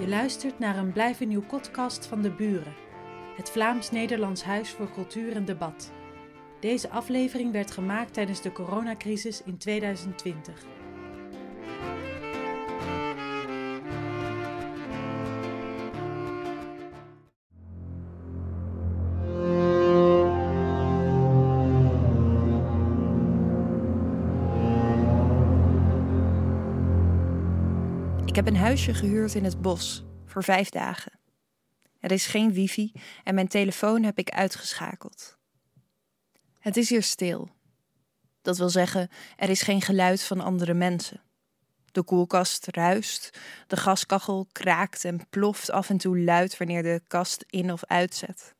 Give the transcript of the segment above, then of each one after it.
Je luistert naar een Blijf een Nieuw podcast van De Buren, het Vlaams-Nederlands Huis voor Cultuur en Debat. Deze aflevering werd gemaakt tijdens de coronacrisis in 2020. Huisje gehuurd in het bos voor vijf dagen. Er is geen wifi en mijn telefoon heb ik uitgeschakeld. Het is hier stil. Dat wil zeggen, er is geen geluid van andere mensen. De koelkast ruist, de gaskachel kraakt en ploft af en toe luid wanneer de kast in of uitzet.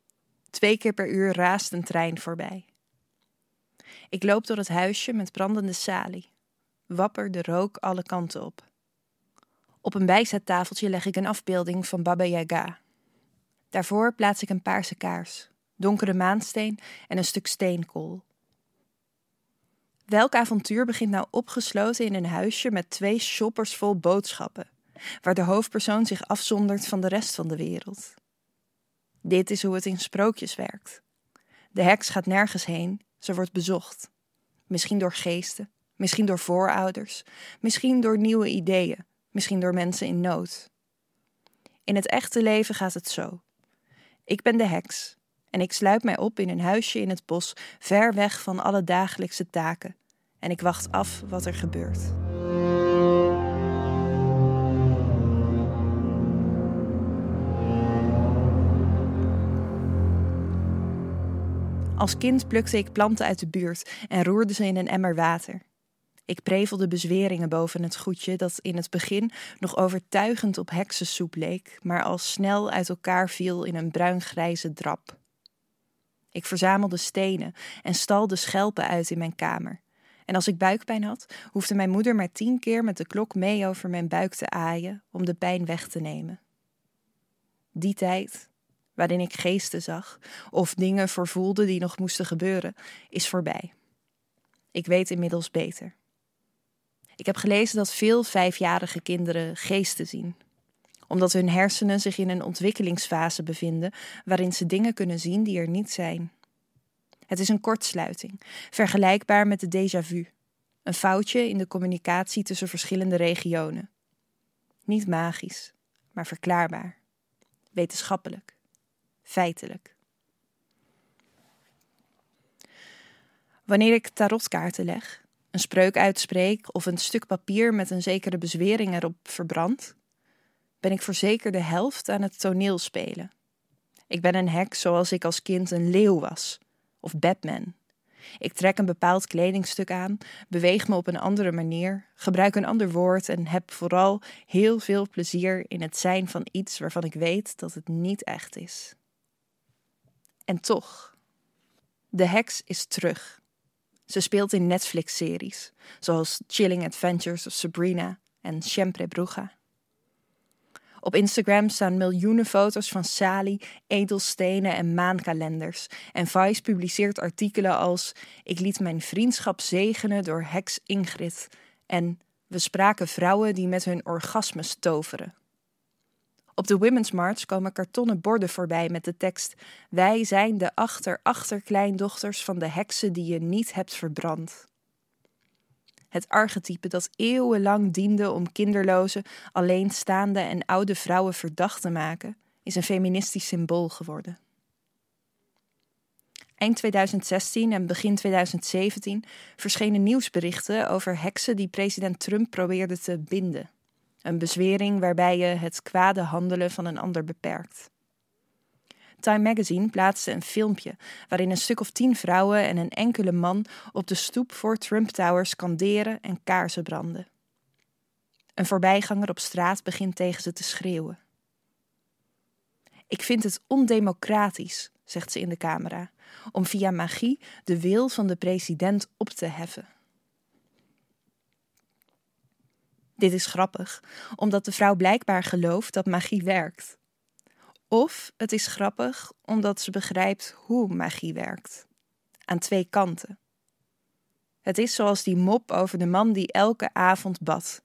Twee keer per uur raast een trein voorbij. Ik loop door het huisje met brandende salie. Wapper de rook alle kanten op. Op een bijzettafeltje leg ik een afbeelding van Baba Yaga. Daarvoor plaats ik een paarse kaars, donkere maansteen en een stuk steenkool. Welk avontuur begint nou opgesloten in een huisje met twee shoppers vol boodschappen, waar de hoofdpersoon zich afzondert van de rest van de wereld? Dit is hoe het in sprookjes werkt. De heks gaat nergens heen, ze wordt bezocht. Misschien door geesten, misschien door voorouders, misschien door nieuwe ideeën, misschien door mensen in nood. In het echte leven gaat het zo. Ik ben de heks en ik sluit mij op in een huisje in het bos, ver weg van alle dagelijkse taken, en ik wacht af wat er gebeurt. Als kind plukte ik planten uit de buurt en roerde ze in een emmer water. Ik prevelde bezweringen boven het goedje dat in het begin nog overtuigend op heksensoep leek, maar al snel uit elkaar viel in een bruingrijze drap. Ik verzamelde stenen en stalde schelpen uit in mijn kamer. En als ik buikpijn had, hoefde mijn moeder maar tien keer met de klok mee over mijn buik te aaien om de pijn weg te nemen. Die tijd, waarin ik geesten zag of dingen vervoelde die nog moesten gebeuren, is voorbij. Ik weet inmiddels beter. Ik heb gelezen dat veel vijfjarige kinderen geesten zien, omdat hun hersenen zich in een ontwikkelingsfase bevinden waarin ze dingen kunnen zien die er niet zijn. Het is een kortsluiting, vergelijkbaar met de déjà vu, een foutje in de communicatie tussen verschillende regionen. Niet magisch, maar verklaarbaar, wetenschappelijk, feitelijk. Wanneer ik tarotkaarten leg, een spreuk uitspreek of een stuk papier met een zekere bezwering erop verbrand, ben ik voor zeker de helft aan het toneel spelen. Ik ben een hek zoals ik als kind een leeuw was, of Batman. Ik trek een bepaald kledingstuk aan, beweeg me op een andere manier, gebruik een ander woord en heb vooral heel veel plezier in het zijn van iets waarvan ik weet dat het niet echt is. En toch, de heks is terug. Ze speelt in Netflix-series, zoals Chilling Adventures of Sabrina en Siempre Bruja. Op Instagram staan miljoenen foto's van Sally, edelstenen en maankalenders. En Vice publiceert artikelen als: Ik liet mijn vriendschap zegenen door heks Ingrid. En we spraken vrouwen die met hun orgasmes toveren. Op de Women's March komen kartonnen borden voorbij met de tekst: Wij zijn de achter-achterkleindochters van de heksen die je niet hebt verbrand. Het archetype dat eeuwenlang diende om kinderloze, alleenstaande en oude vrouwen verdacht te maken, is een feministisch symbool geworden. Eind 2016 en begin 2017 verschenen nieuwsberichten over heksen die president Trump probeerde te binden. Een bezwering waarbij je het kwade handelen van een ander beperkt. Time Magazine plaatste een filmpje waarin een stuk of tien vrouwen en een enkele man op de stoep voor Trump Tower skanderen en kaarsen branden. Een voorbijganger op straat begint tegen ze te schreeuwen. Ik vind het ondemocratisch, zegt ze in de camera, om via magie de wil van de president op te heffen. Dit is grappig, omdat de vrouw blijkbaar gelooft dat magie werkt. Of het is grappig omdat ze begrijpt hoe magie werkt. Aan twee kanten. Het is zoals die mop over de man die elke avond bad: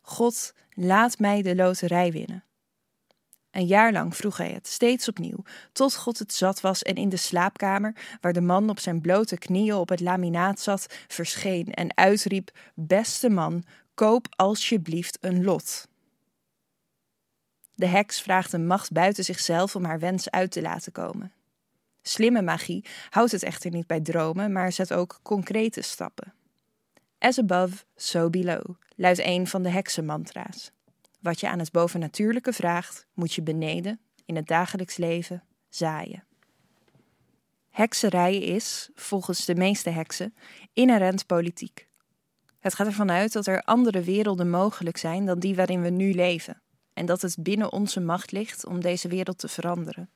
God, laat mij de loterij winnen. Een jaar lang vroeg hij het, steeds opnieuw, tot God het zat was en in de slaapkamer, waar de man op zijn blote knieën op het laminaat zat, verscheen en uitriep: Beste man, koop alsjeblieft een lot. De heks vraagt een macht buiten zichzelf om haar wens uit te laten komen. Slimme magie houdt het echter niet bij dromen, maar zet ook concrete stappen. As above, so below, luidt een van de heksenmantra's. Wat je aan het bovennatuurlijke vraagt, moet je beneden, in het dagelijks leven, zaaien. Hekserij is, volgens de meeste heksen, inherent politiek. Het gaat ervan uit dat er andere werelden mogelijk zijn dan die waarin we nu leven, en dat het binnen onze macht ligt om deze wereld te veranderen.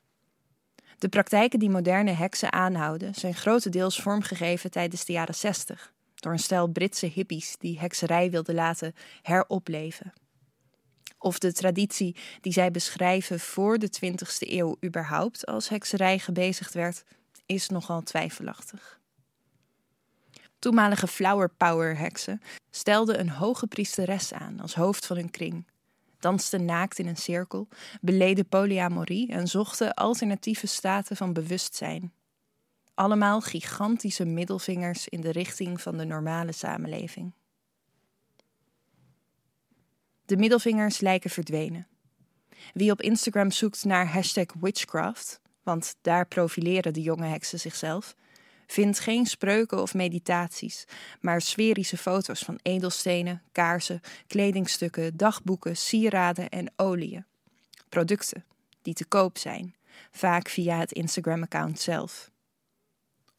De praktijken die moderne heksen aanhouden zijn grotendeels vormgegeven tijdens de jaren 60 door een stel Britse hippies die hekserij wilden laten heropleven. Of de traditie die zij beschrijven voor de 20e eeuw überhaupt als hekserij gebezigd werd, is nogal twijfelachtig. Toenmalige flower power heksen stelden een hoge priesteres aan als hoofd van hun kring, dansten naakt in een cirkel, beleden polyamorie en zochten alternatieve staten van bewustzijn. Allemaal gigantische middelvingers in de richting van de normale samenleving. De middelvingers lijken verdwenen. Wie op Instagram zoekt naar hashtag witchcraft, want daar profileren de jonge heksen zichzelf, vindt geen spreuken of meditaties, maar sferische foto's van edelstenen, kaarsen, kledingstukken, dagboeken, sieraden en oliën. Producten die te koop zijn, vaak via het Instagram-account zelf.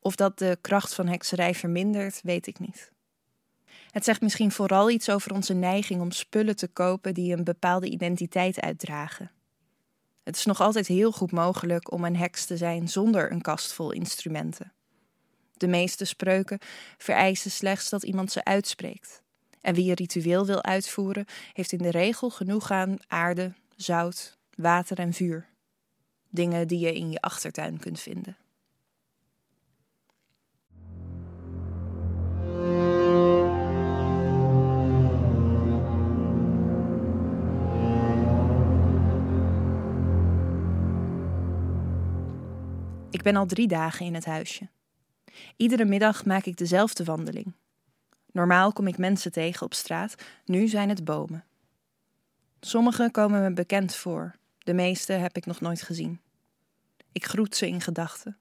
Of dat de kracht van hekserij vermindert, weet ik niet. Het zegt misschien vooral iets over onze neiging om spullen te kopen die een bepaalde identiteit uitdragen. Het is nog altijd heel goed mogelijk om een heks te zijn zonder een kast vol instrumenten. De meeste spreuken vereisen slechts dat iemand ze uitspreekt. En wie een ritueel wil uitvoeren, heeft in de regel genoeg aan aarde, zout, water en vuur. Dingen die je in je achtertuin kunt vinden. Ik ben al drie dagen in het huisje. Iedere middag maak ik dezelfde wandeling. Normaal kom ik mensen tegen op straat, nu zijn het bomen. Sommige komen me bekend voor, de meeste heb ik nog nooit gezien. Ik groet ze in gedachten.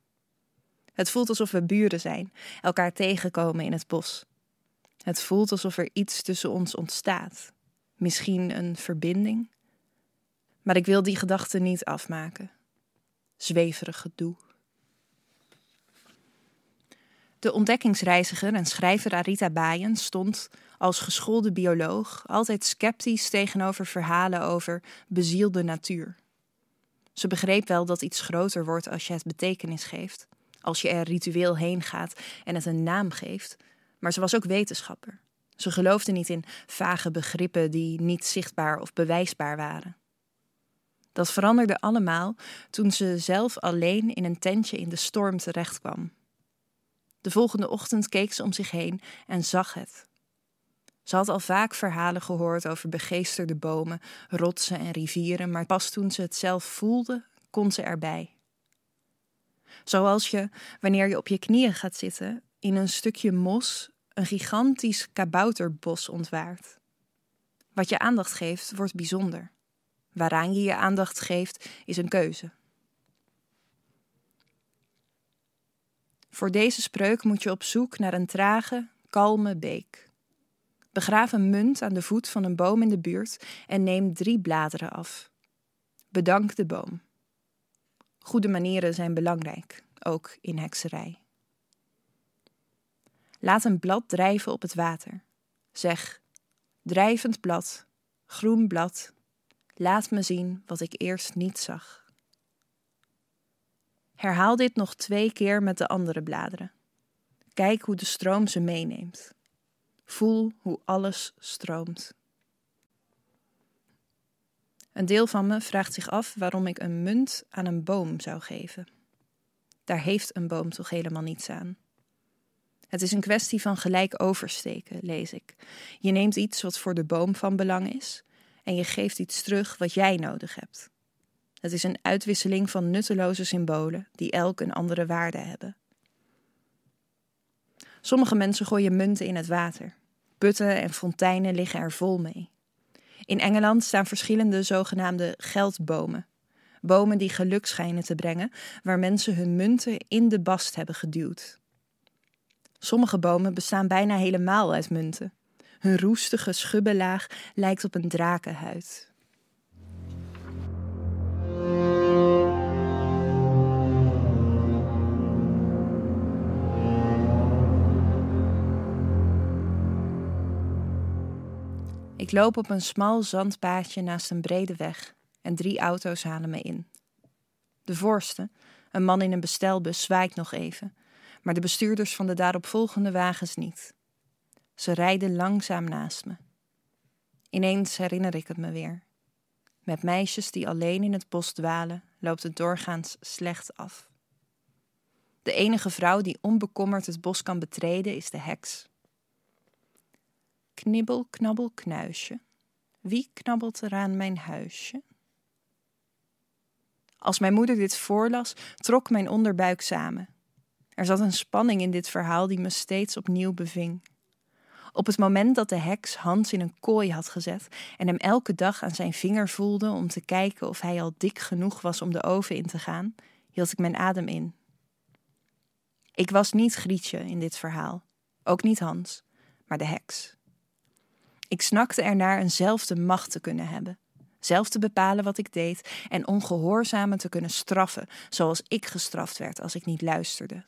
Het voelt alsof we buren zijn, elkaar tegenkomen in het bos. Het voelt alsof er iets tussen ons ontstaat, misschien een verbinding. Maar ik wil die gedachte niet afmaken. Zweverig gedoe. De ontdekkingsreiziger en schrijver Arita Bayen stond, als geschoolde bioloog, altijd sceptisch tegenover verhalen over bezielde natuur. Ze begreep wel dat iets groter wordt als je het betekenis geeft, als je er ritueel heen gaat en het een naam geeft, maar ze was ook wetenschapper. Ze geloofde niet in vage begrippen die niet zichtbaar of bewijsbaar waren. Dat veranderde allemaal toen ze zelf alleen in een tentje in de storm terechtkwam de volgende ochtend keek ze om zich heen en zag het. Ze had al vaak verhalen gehoord over begeesterde bomen, rotsen en rivieren, maar pas toen ze het zelf voelde, kon ze erbij. Zoals je, wanneer je op je knieën gaat zitten, in een stukje mos een gigantisch kabouterbos ontwaart. Wat je aandacht geeft, wordt bijzonder. Waaraan je je aandacht geeft, is een keuze. Voor deze spreuk moet je op zoek naar een trage, kalme beek. Begraaf een munt aan de voet van een boom in de buurt en neem drie bladeren af. Bedank de boom. Goede manieren zijn belangrijk, ook in hekserij. Laat een blad drijven op het water. Zeg: drijvend blad, groen blad, laat me zien wat ik eerst niet zag. Herhaal dit nog twee keer met de andere bladeren. Kijk hoe de stroom ze meeneemt. Voel hoe alles stroomt. Een deel van me vraagt zich af waarom ik een munt aan een boom zou geven. Daar heeft een boom toch helemaal niets aan. Het is een kwestie van gelijk oversteken, lees ik. Je neemt iets wat voor de boom van belang is en je geeft iets terug wat jij nodig hebt. Het is een uitwisseling van nutteloze symbolen die elk een andere waarde hebben. Sommige mensen gooien munten in het water. Putten en fonteinen liggen er vol mee. In Engeland staan verschillende zogenaamde geldbomen. Bomen die geluk schijnen te brengen, waar mensen hun munten in de bast hebben geduwd. Sommige bomen bestaan bijna helemaal uit munten. Hun roestige schubbelaag lijkt op een drakenhuid. Ik loop op een smal zandpaadje naast een brede weg en drie auto's halen me in. De voorste, een man in een bestelbus, zwaait nog even, maar de bestuurders van de daaropvolgende wagens niet. Ze rijden langzaam naast me. Ineens herinner ik het me weer. Met meisjes die alleen in het bos dwalen, loopt het doorgaans slecht af. De enige vrouw die onbekommerd het bos kan betreden is de heks. Knibbel, knabbel, knuisje. Wie knabbelt er aan mijn huisje? Als mijn moeder dit voorlas, trok mijn onderbuik samen. Er zat een spanning in dit verhaal die me steeds opnieuw beving. Op het moment dat de heks Hans in een kooi had gezet en hem elke dag aan zijn vinger voelde om te kijken of hij al dik genoeg was om de oven in te gaan, hield ik mijn adem in. Ik was niet Grietje in dit verhaal, ook niet Hans, maar de heks. Ik snakte ernaar eenzelfde macht te kunnen hebben, zelf te bepalen wat ik deed en ongehoorzamen te kunnen straffen, zoals ik gestraft werd als ik niet luisterde.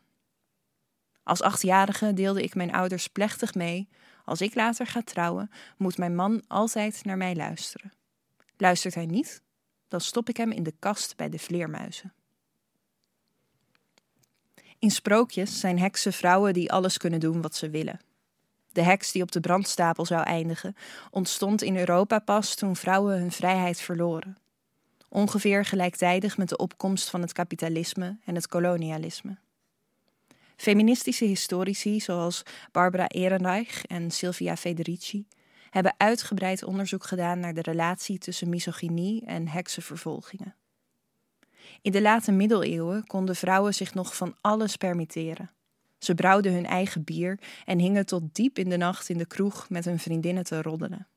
Als achtjarige deelde ik mijn ouders plechtig mee: als ik later ga trouwen, moet mijn man altijd naar mij luisteren. Luistert hij niet, dan stop ik hem in de kast bij de vleermuizen. In sprookjes zijn heksen vrouwen die alles kunnen doen wat ze willen. De heks die op de brandstapel zou eindigen, ontstond in Europa pas toen vrouwen hun vrijheid verloren. Ongeveer gelijktijdig met de opkomst van het kapitalisme en het kolonialisme. Feministische historici zoals Barbara Ehrenreich en Silvia Federici hebben uitgebreid onderzoek gedaan naar de relatie tussen misogynie en heksenvervolgingen. In de late middeleeuwen konden vrouwen zich nog van alles permitteren. Ze brouwden hun eigen bier en hingen tot diep in de nacht in de kroeg met hun vriendinnen te roddelen.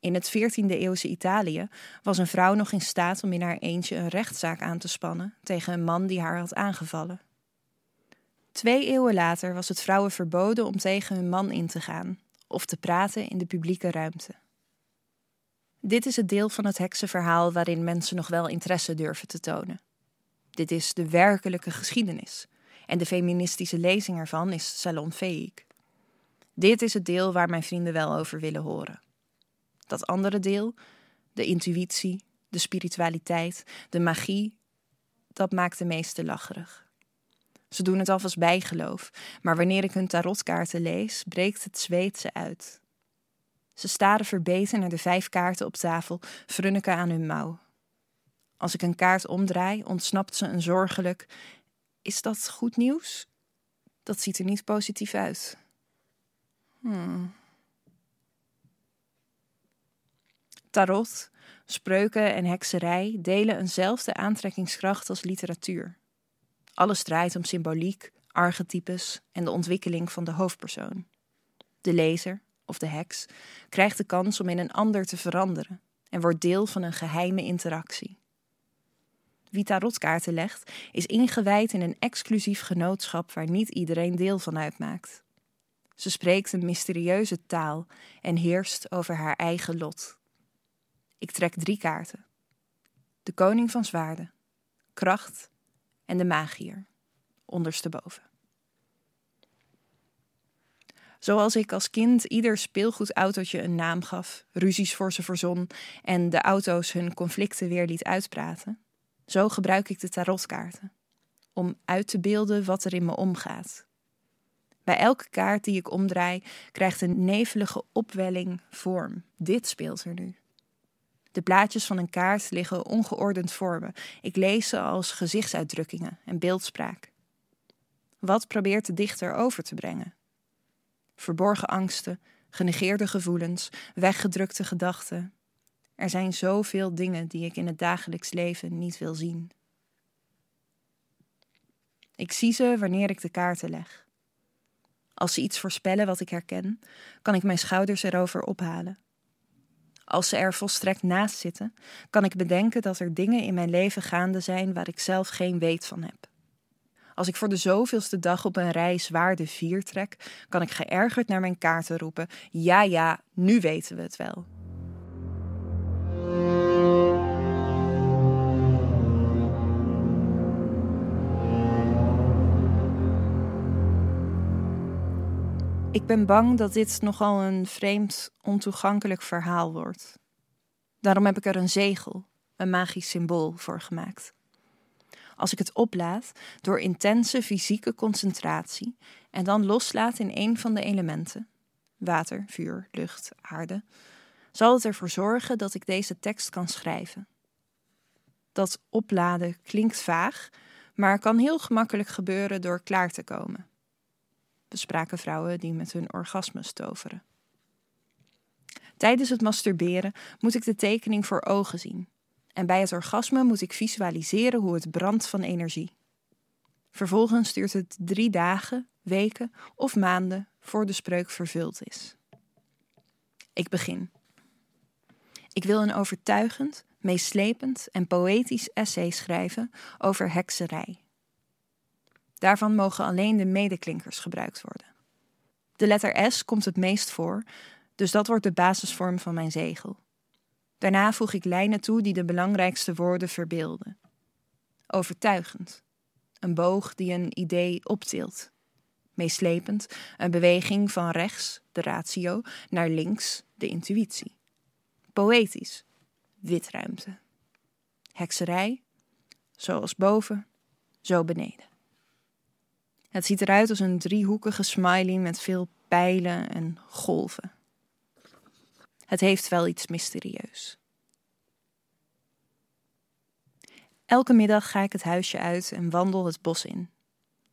In het 14e eeuwse Italië was een vrouw nog in staat om in haar eentje een rechtszaak aan te spannen tegen een man die haar had aangevallen. Twee eeuwen later was het vrouwen verboden om tegen hun man in te gaan of te praten in de publieke ruimte. Dit is het deel van het heksenverhaal waarin mensen nog wel interesse durven te tonen. Dit is de werkelijke geschiedenis en de feministische lezing ervan is salonfähig. Dit is het deel waar mijn vrienden wel over willen horen. Dat andere deel, de intuïtie, de spiritualiteit, de magie, dat maakt de meeste lacherig. Ze doen het alvast bijgeloof, maar wanneer ik hun tarotkaarten lees, breekt het Zweedse uit. Ze staren verbeten naar de vijf kaarten op tafel, frunniken aan hun mouw. Als ik een kaart omdraai, ontsnapt ze een zorgelijk: Is dat goed nieuws? Dat ziet er niet positief uit. Hmm. Tarot, spreuken en hekserij delen eenzelfde aantrekkingskracht als literatuur. Alles draait om symboliek, archetypes en de ontwikkeling van de hoofdpersoon. De lezer, of de heks, krijgt de kans om in een ander te veranderen en wordt deel van een geheime interactie. Wie tarotkaarten legt, is ingewijd in een exclusief genootschap waar niet iedereen deel van uitmaakt. Ze spreekt een mysterieuze taal en heerst over haar eigen lot. Ik trek drie kaarten: de koning van zwaarden, kracht en de magier, ondersteboven. Zoals ik als kind ieder speelgoedautootje een naam gaf, ruzies voor ze verzon en de auto's hun conflicten weer liet uitpraten, zo gebruik ik de tarotkaarten. Om uit te beelden wat er in me omgaat. Bij elke kaart die ik omdraai, krijgt een nevelige opwelling vorm. Dit speelt er nu. De plaatjes van een kaart liggen ongeordend voor me. Ik lees ze als gezichtsuitdrukkingen en beeldspraak. Wat probeert de dichter over te brengen? Verborgen angsten, genegeerde gevoelens, weggedrukte gedachten. Er zijn zoveel dingen die ik in het dagelijks leven niet wil zien. Ik zie ze wanneer ik de kaarten leg. Als ze iets voorspellen wat ik herken, kan ik mijn schouders erover ophalen. Als ze er volstrekt naast zitten, kan ik bedenken dat er dingen in mijn leven gaande zijn waar ik zelf geen weet van heb. Als ik voor de zoveelste dag op een reis waarde 4 trek, kan ik geërgerd naar mijn kaarten roepen: Ja, ja, nu weten we het wel. Ik ben bang dat dit nogal een vreemd, ontoegankelijk verhaal wordt. Daarom heb ik er een zegel, een magisch symbool, voor gemaakt. Als ik het oplaat door intense fysieke concentratie en dan loslaat in een van de elementen, water, vuur, lucht, aarde, zal het ervoor zorgen dat ik deze tekst kan schrijven. Dat opladen klinkt vaag, maar kan heel gemakkelijk gebeuren door klaar te komen bespraken vrouwen die met hun orgasmes toveren. Tijdens het masturberen moet ik de tekening voor ogen zien. En bij het orgasme moet ik visualiseren hoe het brandt van energie. Vervolgens duurt het drie dagen, weken of maanden voor de spreuk vervuld is. Ik begin. Ik wil een overtuigend, meeslepend en poëtisch essay schrijven over hekserij. Daarvan mogen alleen de medeklinkers gebruikt worden. De letter S komt het meest voor, dus dat wordt de basisvorm van mijn zegel. Daarna voeg ik lijnen toe die de belangrijkste woorden verbeelden. Overtuigend. Een boog die een idee optilt. Meeslepend, een beweging van rechts, de ratio, naar links, de intuïtie. Poëtisch, witruimte. Hekserij, zoals boven, zo beneden. Het ziet eruit als een driehoekige smiley met veel pijlen en golven. Het heeft wel iets mysterieus. Elke middag ga ik het huisje uit en wandel het bos in.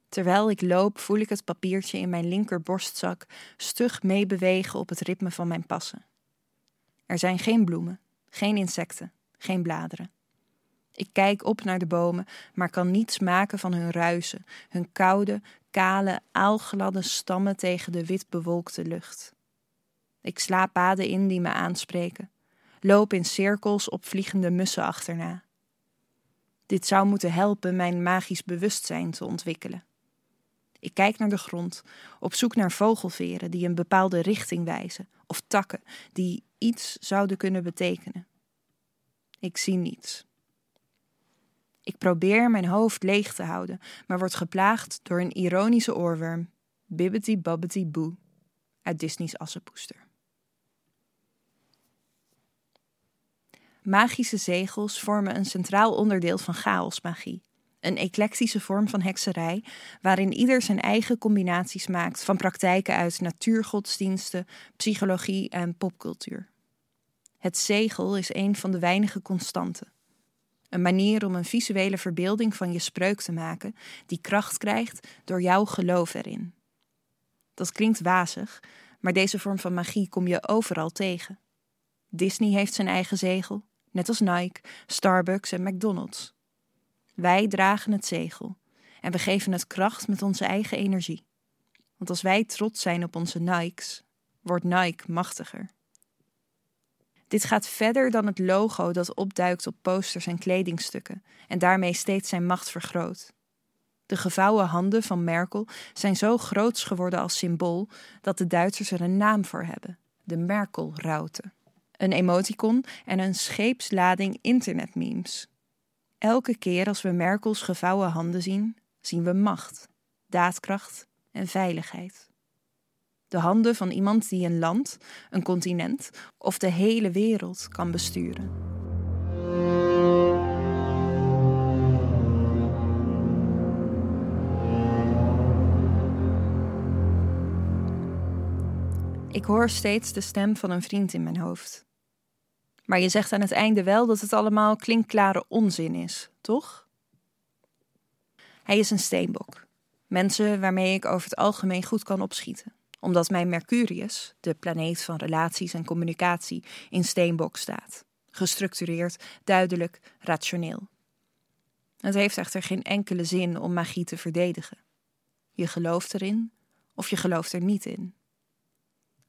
Terwijl ik loop, voel ik het papiertje in mijn linkerborstzak stug meebewegen op het ritme van mijn passen. Er zijn geen bloemen, geen insecten, geen bladeren. Ik kijk op naar de bomen, maar kan niets maken van hun ruisen, hun koude, kale, aalgladde stammen tegen de wit bewolkte lucht. Ik sla paden in die me aanspreken, loop in cirkels op vliegende mussen achterna. Dit zou moeten helpen mijn magisch bewustzijn te ontwikkelen. Ik kijk naar de grond, op zoek naar vogelveren die een bepaalde richting wijzen, of takken die iets zouden kunnen betekenen. Ik zie niets. Ik probeer mijn hoofd leeg te houden, maar word geplaagd door een ironische oorworm. Bibbity Babbity Boo uit Disney's Assenpoester. Magische zegels vormen een centraal onderdeel van chaosmagie. Een eclectische vorm van hekserij, waarin ieder zijn eigen combinaties maakt van praktijken uit natuurgodsdiensten, psychologie en popcultuur. Het zegel is een van de weinige constanten. Een manier om een visuele verbeelding van je spreuk te maken, die kracht krijgt door jouw geloof erin. Dat klinkt wazig, maar deze vorm van magie kom je overal tegen. Disney heeft zijn eigen zegel, net als Nike, Starbucks en McDonald's. Wij dragen het zegel en we geven het kracht met onze eigen energie. Want als wij trots zijn op onze Nikes, wordt Nike machtiger. Dit gaat verder dan het logo dat opduikt op posters en kledingstukken en daarmee steeds zijn macht vergroot. De gevouwen handen van Merkel zijn zo groots geworden als symbool dat de Duitsers er een naam voor hebben: de Merkelraute. Een emoticon en een scheepslading internetmemes. Elke keer als we Merkels gevouwen handen zien, zien we macht, daadkracht en veiligheid. De handen van iemand die een land, een continent of de hele wereld kan besturen. Ik hoor steeds de stem van een vriend in mijn hoofd. Maar je zegt aan het einde wel dat het allemaal klinkklare onzin is, toch? Hij is een steenbok. Mensen waarmee ik over het algemeen goed kan opschieten omdat mijn Mercurius, de planeet van relaties en communicatie, in steenbok staat. Gestructureerd, duidelijk, rationeel. Het heeft echter geen enkele zin om magie te verdedigen. Je gelooft erin of je gelooft er niet in.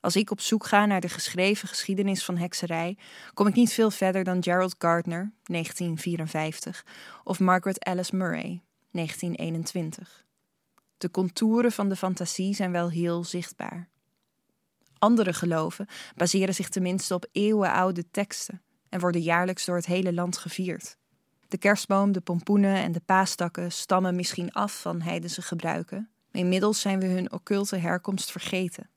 Als ik op zoek ga naar de geschreven geschiedenis van hekserij, kom ik niet veel verder dan Gerald Gardner, 1954, of Margaret Alice Murray, 1921. De contouren van de fantasie zijn wel heel zichtbaar. Andere geloven baseren zich tenminste op eeuwenoude teksten en worden jaarlijks door het hele land gevierd. De kerstboom, de pompoenen en de paastakken stammen misschien af van heidense gebruiken, inmiddels zijn we hun occulte herkomst vergeten.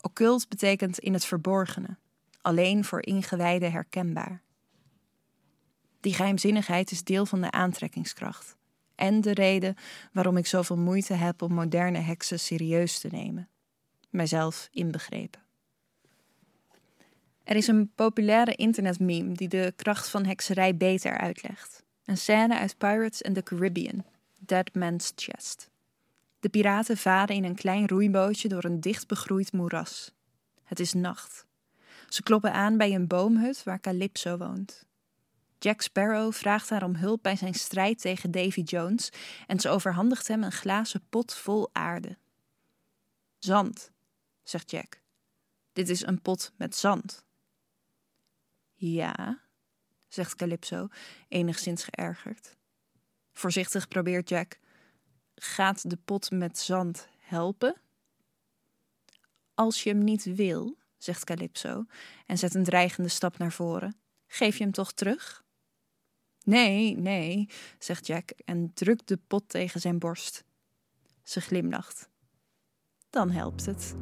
Occult betekent in het verborgene, alleen voor ingewijden herkenbaar. Die geheimzinnigheid is deel van de aantrekkingskracht en de reden waarom ik zoveel moeite heb om moderne heksen serieus te nemen, mijzelf inbegrepen. Er is een populaire internetmeme die de kracht van hekserij beter uitlegt. Een scène uit Pirates and the Caribbean, Dead Man's Chest. De piraten varen in een klein roeibootje door een dicht begroeid moeras. Het is nacht. Ze kloppen aan bij een boomhut waar Calypso woont. Jack Sparrow vraagt haar om hulp bij zijn strijd tegen Davy Jones en ze overhandigt hem een glazen pot vol aarde. Zand, zegt Jack. Dit is een pot met zand. Ja, zegt Calypso, enigszins geërgerd. Voorzichtig probeert Jack. Gaat de pot met zand helpen? Als je hem niet wil, zegt Calypso en zet een dreigende stap naar voren, geef je hem toch terug? Nee, nee, zegt Jack en drukt de pot tegen zijn borst. Ze glimlacht. Dan helpt het.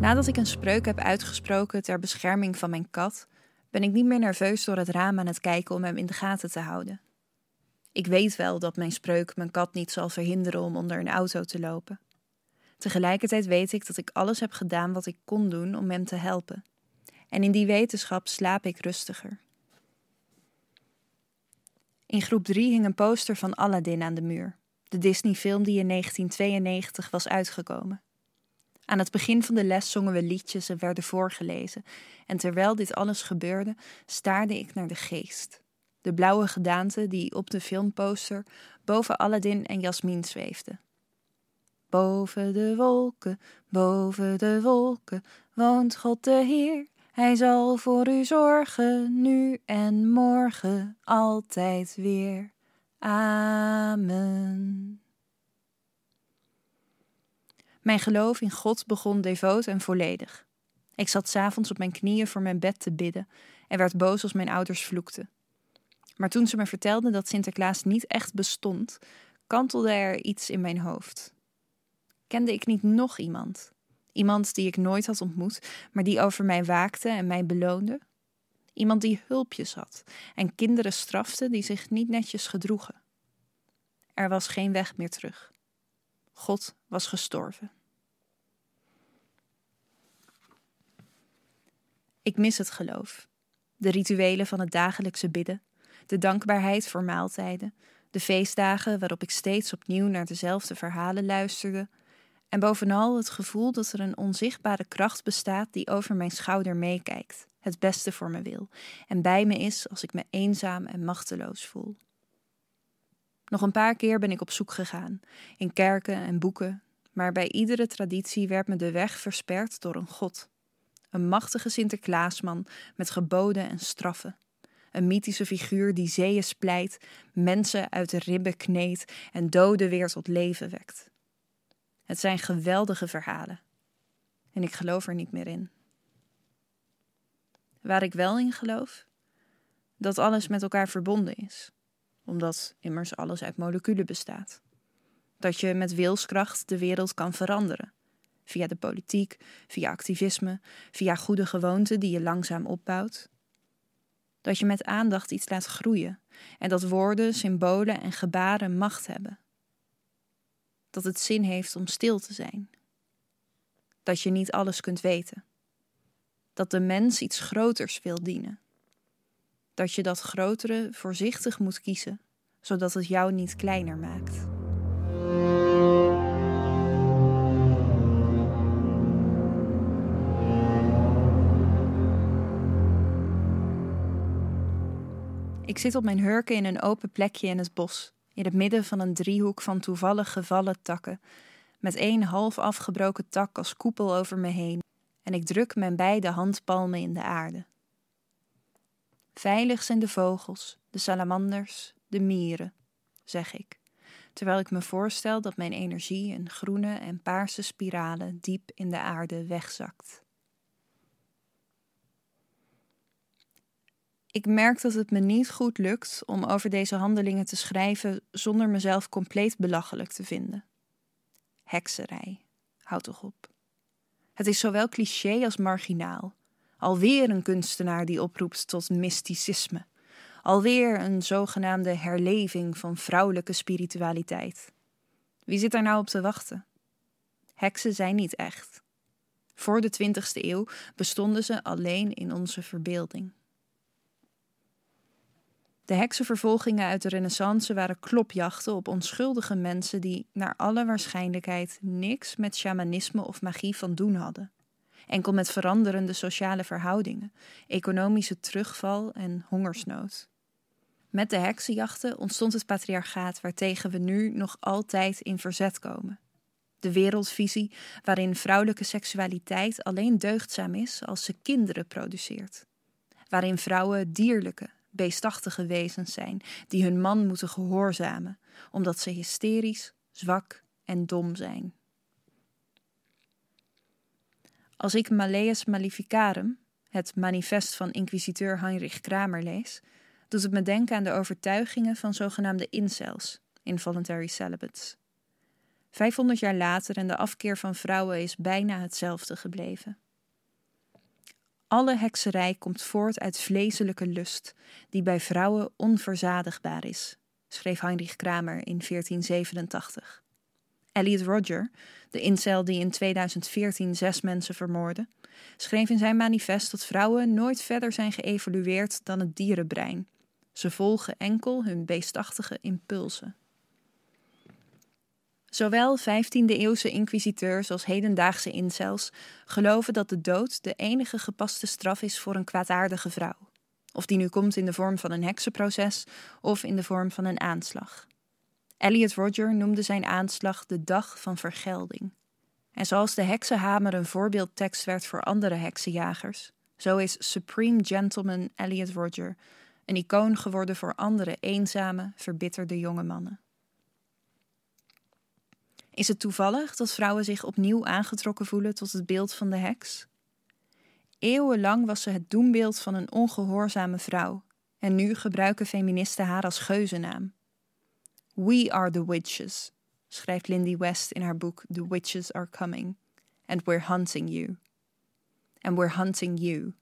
Nadat ik een spreuk heb uitgesproken ter bescherming van mijn kat, ben ik niet meer nerveus door het raam aan het kijken om hem in de gaten te houden. Ik weet wel dat mijn spreuk mijn kat niet zal verhinderen om onder een auto te lopen. Tegelijkertijd weet ik dat ik alles heb gedaan wat ik kon doen om hem te helpen. En in die wetenschap slaap ik rustiger. In groep 3 hing een poster van Aladdin aan de muur, de Disney-film die in 1992 was uitgekomen. Aan het begin van de les zongen we liedjes en werden voorgelezen. En terwijl dit alles gebeurde, staarde ik naar de geest. De blauwe gedaante die op de filmposter boven Aladdin en Jasmin zweefde. Boven de wolken, boven de wolken, woont God de Heer. Hij zal voor u zorgen, nu en morgen, altijd weer. Amen. Mijn geloof in God begon devoot en volledig. Ik zat s'avonds op mijn knieën voor mijn bed te bidden en werd boos als mijn ouders vloekten. Maar toen ze me vertelden dat Sinterklaas niet echt bestond, kantelde er iets in mijn hoofd. Kende ik niet nog iemand? Iemand die ik nooit had ontmoet, maar die over mij waakte en mij beloonde? Iemand die hulpjes had en kinderen strafte die zich niet netjes gedroegen. Er was geen weg meer terug. God was gestorven. Ik mis het geloof. De rituelen van het dagelijkse bidden, de dankbaarheid voor maaltijden, de feestdagen waarop ik steeds opnieuw naar dezelfde verhalen luisterde, en bovenal het gevoel dat er een onzichtbare kracht bestaat die over mijn schouder meekijkt, het beste voor me wil en bij me is als ik me eenzaam en machteloos voel. Nog een paar keer ben ik op zoek gegaan, in kerken en boeken, maar bij iedere traditie werd me de weg versperd door een god. Een machtige Sinterklaasman met geboden en straffen. Een mythische figuur die zeeën splijt, mensen uit de ribben kneedt en doden weer tot leven wekt. Het zijn geweldige verhalen. En ik geloof er niet meer in. Waar ik wel in geloof? Dat alles met elkaar verbonden is omdat immers alles uit moleculen bestaat. Dat je met wilskracht de wereld kan veranderen. Via de politiek, via activisme, via goede gewoonten die je langzaam opbouwt. Dat je met aandacht iets laat groeien en dat woorden, symbolen en gebaren macht hebben. Dat het zin heeft om stil te zijn. Dat je niet alles kunt weten. Dat de mens iets groters wil dienen dat je dat grotere voorzichtig moet kiezen, zodat het jou niet kleiner maakt. Ik zit op mijn hurken in een open plekje in het bos, in het midden van een driehoek van toevallig gevallen takken, met één half afgebroken tak als koepel over me heen, en ik druk mijn beide handpalmen in de aarde. Veilig zijn de vogels, de salamanders, de mieren, zeg ik, terwijl ik me voorstel dat mijn energie in groene en paarse spiralen diep in de aarde wegzakt. Ik merk dat het me niet goed lukt om over deze handelingen te schrijven zonder mezelf compleet belachelijk te vinden. Hekserij, houd toch op. Het is zowel cliché als marginaal. Alweer een kunstenaar die oproept tot mysticisme. Alweer een zogenaamde herleving van vrouwelijke spiritualiteit. Wie zit daar nou op te wachten? Heksen zijn niet echt. Voor de 20e eeuw bestonden ze alleen in onze verbeelding. De heksenvervolgingen uit de Renaissance waren klopjachten op onschuldige mensen die naar alle waarschijnlijkheid niks met shamanisme of magie van doen hadden. Enkel met veranderende sociale verhoudingen, economische terugval en hongersnood. Met de heksenjachten ontstond het patriarchaat waartegen we nu nog altijd in verzet komen. De wereldvisie waarin vrouwelijke seksualiteit alleen deugdzaam is als ze kinderen produceert. Waarin vrouwen dierlijke, beestachtige wezens zijn die hun man moeten gehoorzamen, omdat ze hysterisch, zwak en dom zijn. Als ik Malleus Maleficarum, het manifest van inquisiteur Heinrich Kramer, lees, doet het me denken aan de overtuigingen van zogenaamde incels, involuntary celibates. 500 jaar later en de afkeer van vrouwen is bijna hetzelfde gebleven. Alle hekserij komt voort uit vleeselijke lust, die bij vrouwen onverzadigbaar is, schreef Heinrich Kramer in 1487. Elliot Roger, de incel die in 2014 zes mensen vermoordde, schreef in zijn manifest dat vrouwen nooit verder zijn geëvolueerd dan het dierenbrein. Ze volgen enkel hun beestachtige impulsen. Zowel 15e-eeuwse inquisiteurs als hedendaagse incels geloven dat de dood de enige gepaste straf is voor een kwaadaardige vrouw. Of die nu komt in de vorm van een heksenproces of in de vorm van een aanslag. Elliot Roger noemde zijn aanslag de dag van vergelding. En zoals de heksenhamer een voorbeeldtekst werd voor andere heksenjagers, zo is Supreme Gentleman Elliot Roger een icoon geworden voor andere eenzame, verbitterde jonge mannen. Is het toevallig dat vrouwen zich opnieuw aangetrokken voelen tot het beeld van de heks? Eeuwenlang was ze het doembeeld van een ongehoorzame vrouw, en nu gebruiken feministen haar als geuzennaam. We are the witches, schrijft Lindy West in haar boek The Witches Are Coming, and we're hunting you. And we're hunting you.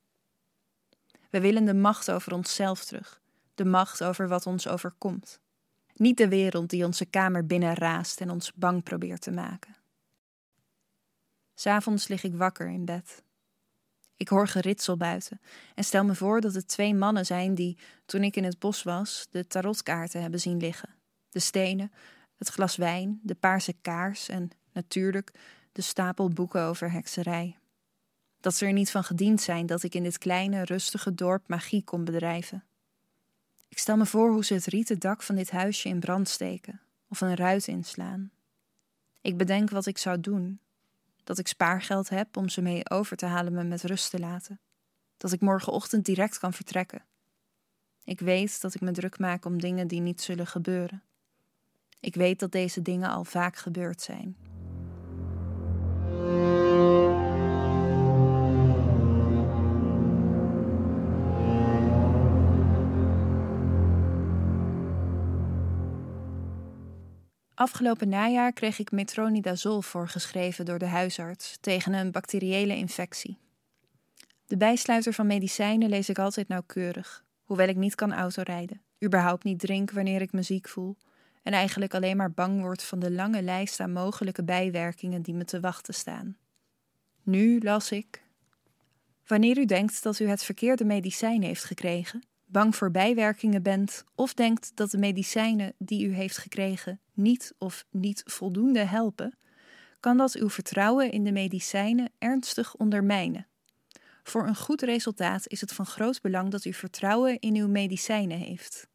We willen de macht over onszelf terug, de macht over wat ons overkomt. Niet de wereld die onze kamer binnenraast en ons bang probeert te maken. S'avonds lig ik wakker in bed. Ik hoor geritsel buiten en stel me voor dat het twee mannen zijn die, toen ik in het bos was, de tarotkaarten hebben zien liggen. De stenen, het glas wijn, de paarse kaars en, natuurlijk, de stapel boeken over hekserij. Dat ze er niet van gediend zijn dat ik in dit kleine, rustige dorp magie kon bedrijven. Ik stel me voor hoe ze het rieten dak van dit huisje in brand steken of een ruit inslaan. Ik bedenk wat ik zou doen. Dat ik spaargeld heb om ze mee over te halen me met rust te laten. Dat ik morgenochtend direct kan vertrekken. Ik weet dat ik me druk maak om dingen die niet zullen gebeuren. Ik weet dat deze dingen al vaak gebeurd zijn. Afgelopen najaar kreeg ik metronidazol voorgeschreven door de huisarts tegen een bacteriële infectie. De bijsluiter van medicijnen lees ik altijd nauwkeurig, hoewel ik niet kan autorijden, überhaupt niet drink wanneer ik me ziek voel en eigenlijk alleen maar bang word van de lange lijst aan mogelijke bijwerkingen die me te wachten staan. Nu las ik. Wanneer u denkt dat u het verkeerde medicijn heeft gekregen, bang voor bijwerkingen bent of denkt dat de medicijnen die u heeft gekregen niet of niet voldoende helpen, kan dat uw vertrouwen in de medicijnen ernstig ondermijnen. Voor een goed resultaat is het van groot belang dat u vertrouwen in uw medicijnen heeft.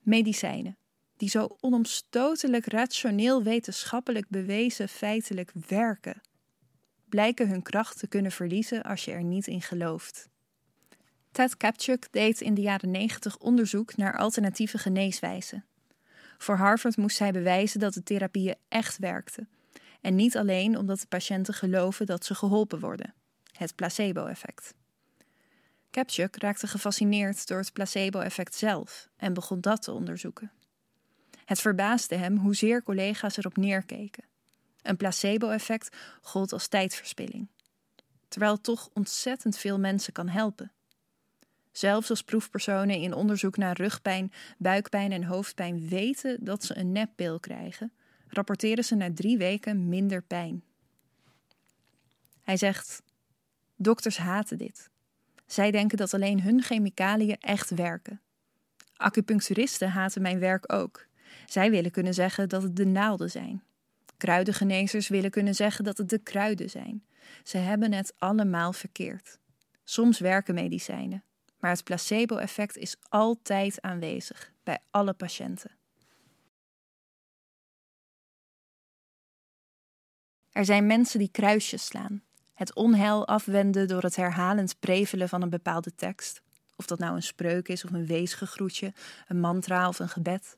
Medicijnen, die zo onomstotelijk rationeel wetenschappelijk bewezen feitelijk werken, blijken hun kracht te kunnen verliezen als je er niet in gelooft. Ted Kapchuk deed in de jaren 90 onderzoek naar alternatieve geneeswijzen. Voor Harvard moest hij bewijzen dat de therapieën echt werkten. En niet alleen omdat de patiënten geloven dat ze geholpen worden. Het placebo-effect. Kapchuk raakte gefascineerd door het placebo-effect zelf en begon dat te onderzoeken. Het verbaasde hem hoezeer collega's erop neerkeken. Een placebo-effect gold als tijdverspilling, terwijl het toch ontzettend veel mensen kan helpen. Zelfs als proefpersonen in onderzoek naar rugpijn, buikpijn en hoofdpijn weten dat ze een neppil krijgen, rapporteren ze na drie weken minder pijn. Hij zegt: Dokters haten dit. Zij denken dat alleen hun chemicaliën echt werken. Acupuncturisten haten mijn werk ook. Zij willen kunnen zeggen dat het de naalden zijn. Kruidengenezers willen kunnen zeggen dat het de kruiden zijn. Ze hebben het allemaal verkeerd. Soms werken medicijnen, maar het placebo-effect is altijd aanwezig bij alle patiënten. Er zijn mensen die kruisjes slaan, het onheil afwenden door het herhalend prevelen van een bepaalde tekst, of dat nou een spreuk is of een weesgegroetje, een mantra of een gebed.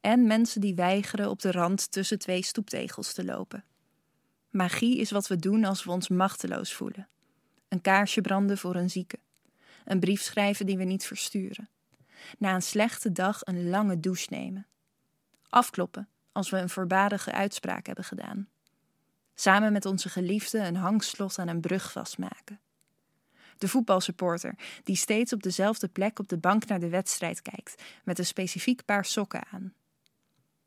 En mensen die weigeren op de rand tussen twee stoeptegels te lopen. Magie is wat we doen als we ons machteloos voelen. Een kaarsje branden voor een zieke een brief schrijven die we niet versturen. Na een slechte dag een lange douche nemen. Afkloppen als we een voorbarige uitspraak hebben gedaan. Samen met onze geliefde een hangslot aan een brug vastmaken. De voetbalsupporter die steeds op dezelfde plek op de bank naar de wedstrijd kijkt, met een specifiek paar sokken aan.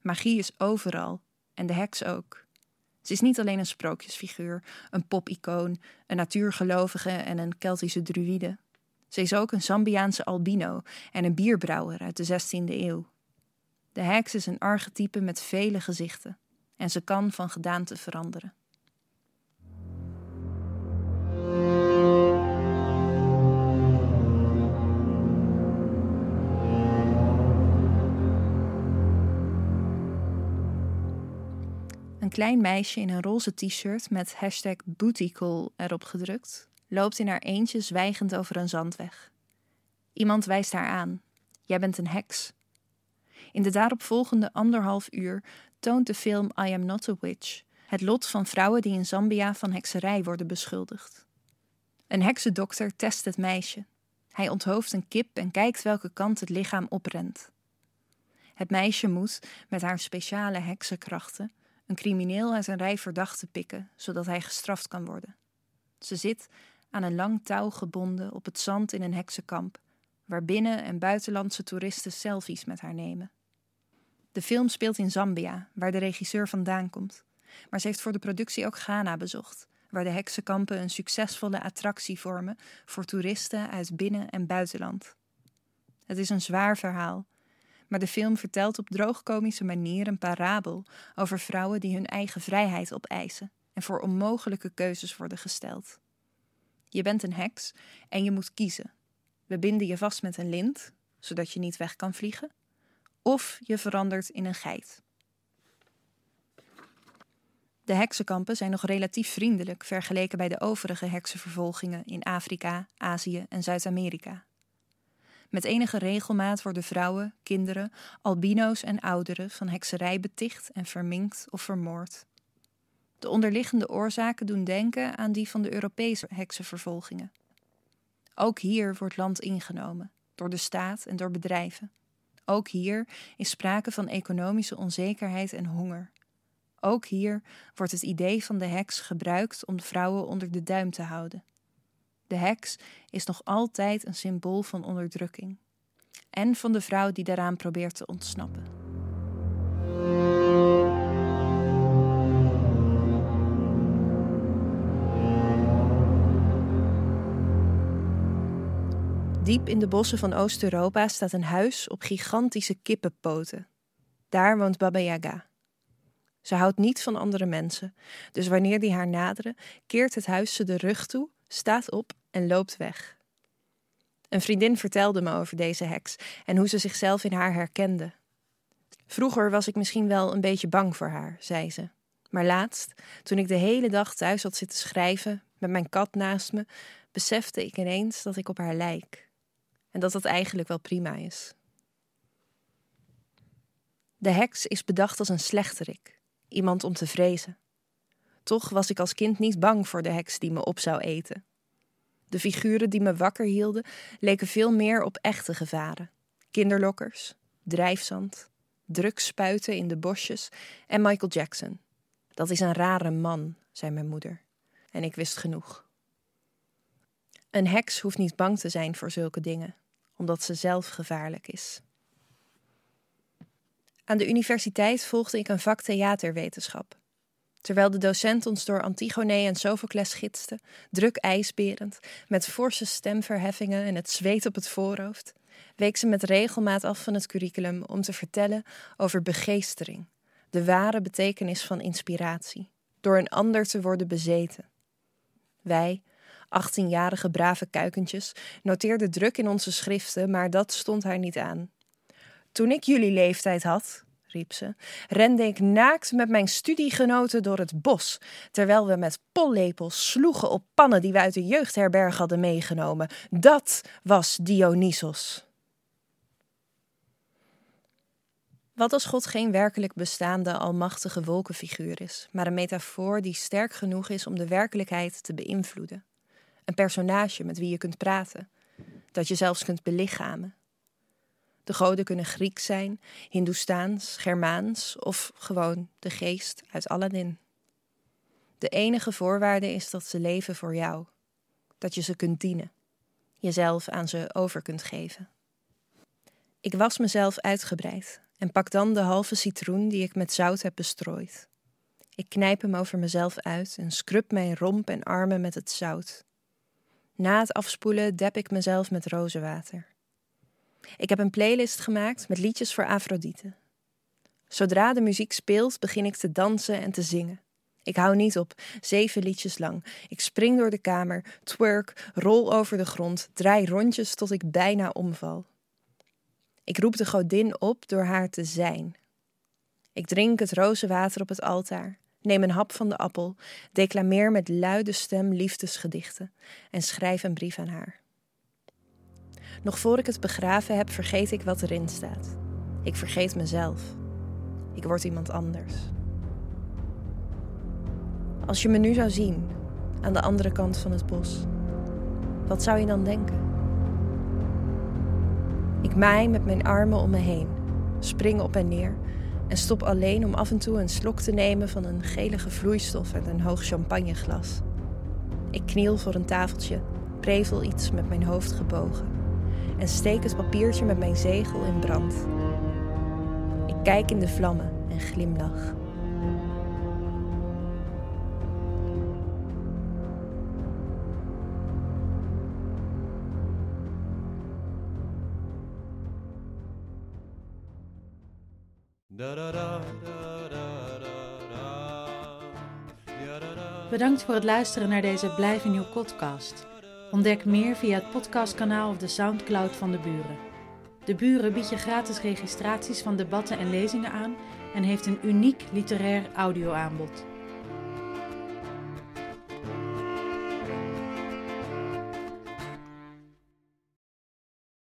Magie is overal en de heks ook. Ze is niet alleen een sprookjesfiguur, een popicoon, een natuurgelovige en een Keltische druïde. Ze is ook een Zambiaanse albino en een bierbrouwer uit de 16e eeuw. De heks is een archetype met vele gezichten en ze kan van gedaante veranderen. Een klein meisje in een roze t-shirt met hashtag bootycall erop gedrukt loopt in haar eentje zwijgend over een zandweg. Iemand wijst haar aan: Jij bent een heks. In de daaropvolgende anderhalf uur toont de film I Am Not a Witch het lot van vrouwen die in Zambia van hekserij worden beschuldigd. Een heksendokter test het meisje. Hij onthoofdt een kip en kijkt welke kant het lichaam oprent. Het meisje moet, met haar speciale heksenkrachten, een crimineel uit een rij verdachten pikken, zodat hij gestraft kan worden. Ze zit aan een lang touw gebonden op het zand in een heksenkamp, waar binnen- en buitenlandse toeristen selfies met haar nemen. De film speelt in Zambia, waar de regisseur vandaan komt, maar ze heeft voor de productie ook Ghana bezocht, waar de heksenkampen een succesvolle attractie vormen voor toeristen uit binnen- en buitenland. Het is een zwaar verhaal, maar de film vertelt op droogkomische manier een parabel over vrouwen die hun eigen vrijheid opeisen en voor onmogelijke keuzes worden gesteld. Je bent een heks en je moet kiezen. We binden je vast met een lint, zodat je niet weg kan vliegen. Of je verandert in een geit. De heksenkampen zijn nog relatief vriendelijk vergeleken bij de overige heksenvervolgingen in Afrika, Azië en Zuid-Amerika. Met enige regelmaat worden vrouwen, kinderen, albino's en ouderen van hekserij beticht en verminkt of vermoord. De onderliggende oorzaken doen denken aan die van de Europese heksenvervolgingen. Ook hier wordt land ingenomen, door de staat en door bedrijven. Ook hier is sprake van economische onzekerheid en honger. Ook hier wordt het idee van de heks gebruikt om de vrouwen onder de duim te houden. De heks is nog altijd een symbool van onderdrukking. En van de vrouw die daaraan probeert te ontsnappen. Diep in de bossen van Oost-Europa staat een huis op gigantische kippenpoten. Daar woont Baba Yaga. Ze houdt niet van andere mensen, dus wanneer die haar naderen, keert het huis ze de rug toe, staat op en loopt weg. Een vriendin vertelde me over deze heks en hoe ze zichzelf in haar herkende. Vroeger was ik misschien wel een beetje bang voor haar, zei ze. Maar laatst, toen ik de hele dag thuis had zitten schrijven, met mijn kat naast me, besefte ik ineens dat ik op haar lijk. En dat dat eigenlijk wel prima is. De heks is bedacht als een slechterik, iemand om te vrezen. Toch was ik als kind niet bang voor de heks die me op zou eten. De figuren die me wakker hielden leken veel meer op echte gevaren: kinderlokkers, drijfzand, drugspuiten in de bosjes en Michael Jackson. Dat is een rare man, zei mijn moeder. En ik wist genoeg. Een heks hoeft niet bang te zijn voor zulke dingen, omdat ze zelf gevaarlijk is. Aan de universiteit volgde ik een vak theaterwetenschap. Terwijl de docent ons door Antigone en Sophocles gidste, druk ijsberend, met forse stemverheffingen en het zweet op het voorhoofd, week ze met regelmaat af van het curriculum om te vertellen over begeestering, de ware betekenis van inspiratie, door een ander te worden bezeten. Wij, 18-jarige brave kuikentjes, noteerden druk in onze schriften, maar dat stond haar niet aan. Toen ik jullie leeftijd had, riep ze, rende ik naakt met mijn studiegenoten door het bos, terwijl we met pollepels sloegen op pannen die we uit de jeugdherberg hadden meegenomen. Dat was Dionysos. Wat als God geen werkelijk bestaande almachtige wolkenfiguur is, maar een metafoor die sterk genoeg is om de werkelijkheid te beïnvloeden? Een personage met wie je kunt praten, dat je zelfs kunt belichamen. De goden kunnen Grieks zijn, Hindoestaans, Germaans of gewoon de geest uit Aladdin. De enige voorwaarde is dat ze leven voor jou, dat je ze kunt dienen, jezelf aan ze over kunt geven. Ik was mezelf uitgebreid en pak dan de halve citroen die ik met zout heb bestrooid. Ik knijp hem over mezelf uit en scrub mijn romp en armen met het zout. Na het afspoelen dep ik mezelf met rozenwater. Ik heb een playlist gemaakt met liedjes voor Afrodite. Zodra de muziek speelt, begin ik te dansen en te zingen. Ik hou niet op, zeven liedjes lang. Ik spring door de kamer, twerk, rol over de grond, draai rondjes tot ik bijna omval. Ik roep de godin op door haar te zijn. Ik drink het rozenwater op het altaar, neem een hap van de appel, declameer met luide stem liefdesgedichten en schrijf een brief aan haar. Nog voor ik het begraven heb, vergeet ik wat erin staat. Ik vergeet mezelf. Ik word iemand anders. Als je me nu zou zien, aan de andere kant van het bos, wat zou je dan denken? Ik maai met mijn armen om me heen, spring op en neer en stop alleen om af en toe een slok te nemen van een gelige vloeistof uit een hoog champagneglas. Ik kniel voor een tafeltje, prevel iets met mijn hoofd gebogen en steek het papiertje met mijn zegel in brand. Ik kijk in de vlammen en glimlach. Bedankt voor het luisteren naar deze Blijf in uw podcast. Ontdek meer via het podcastkanaal of de Soundcloud van de Buren. De Buren biedt je gratis registraties van debatten en lezingen aan en heeft een uniek literair audioaanbod.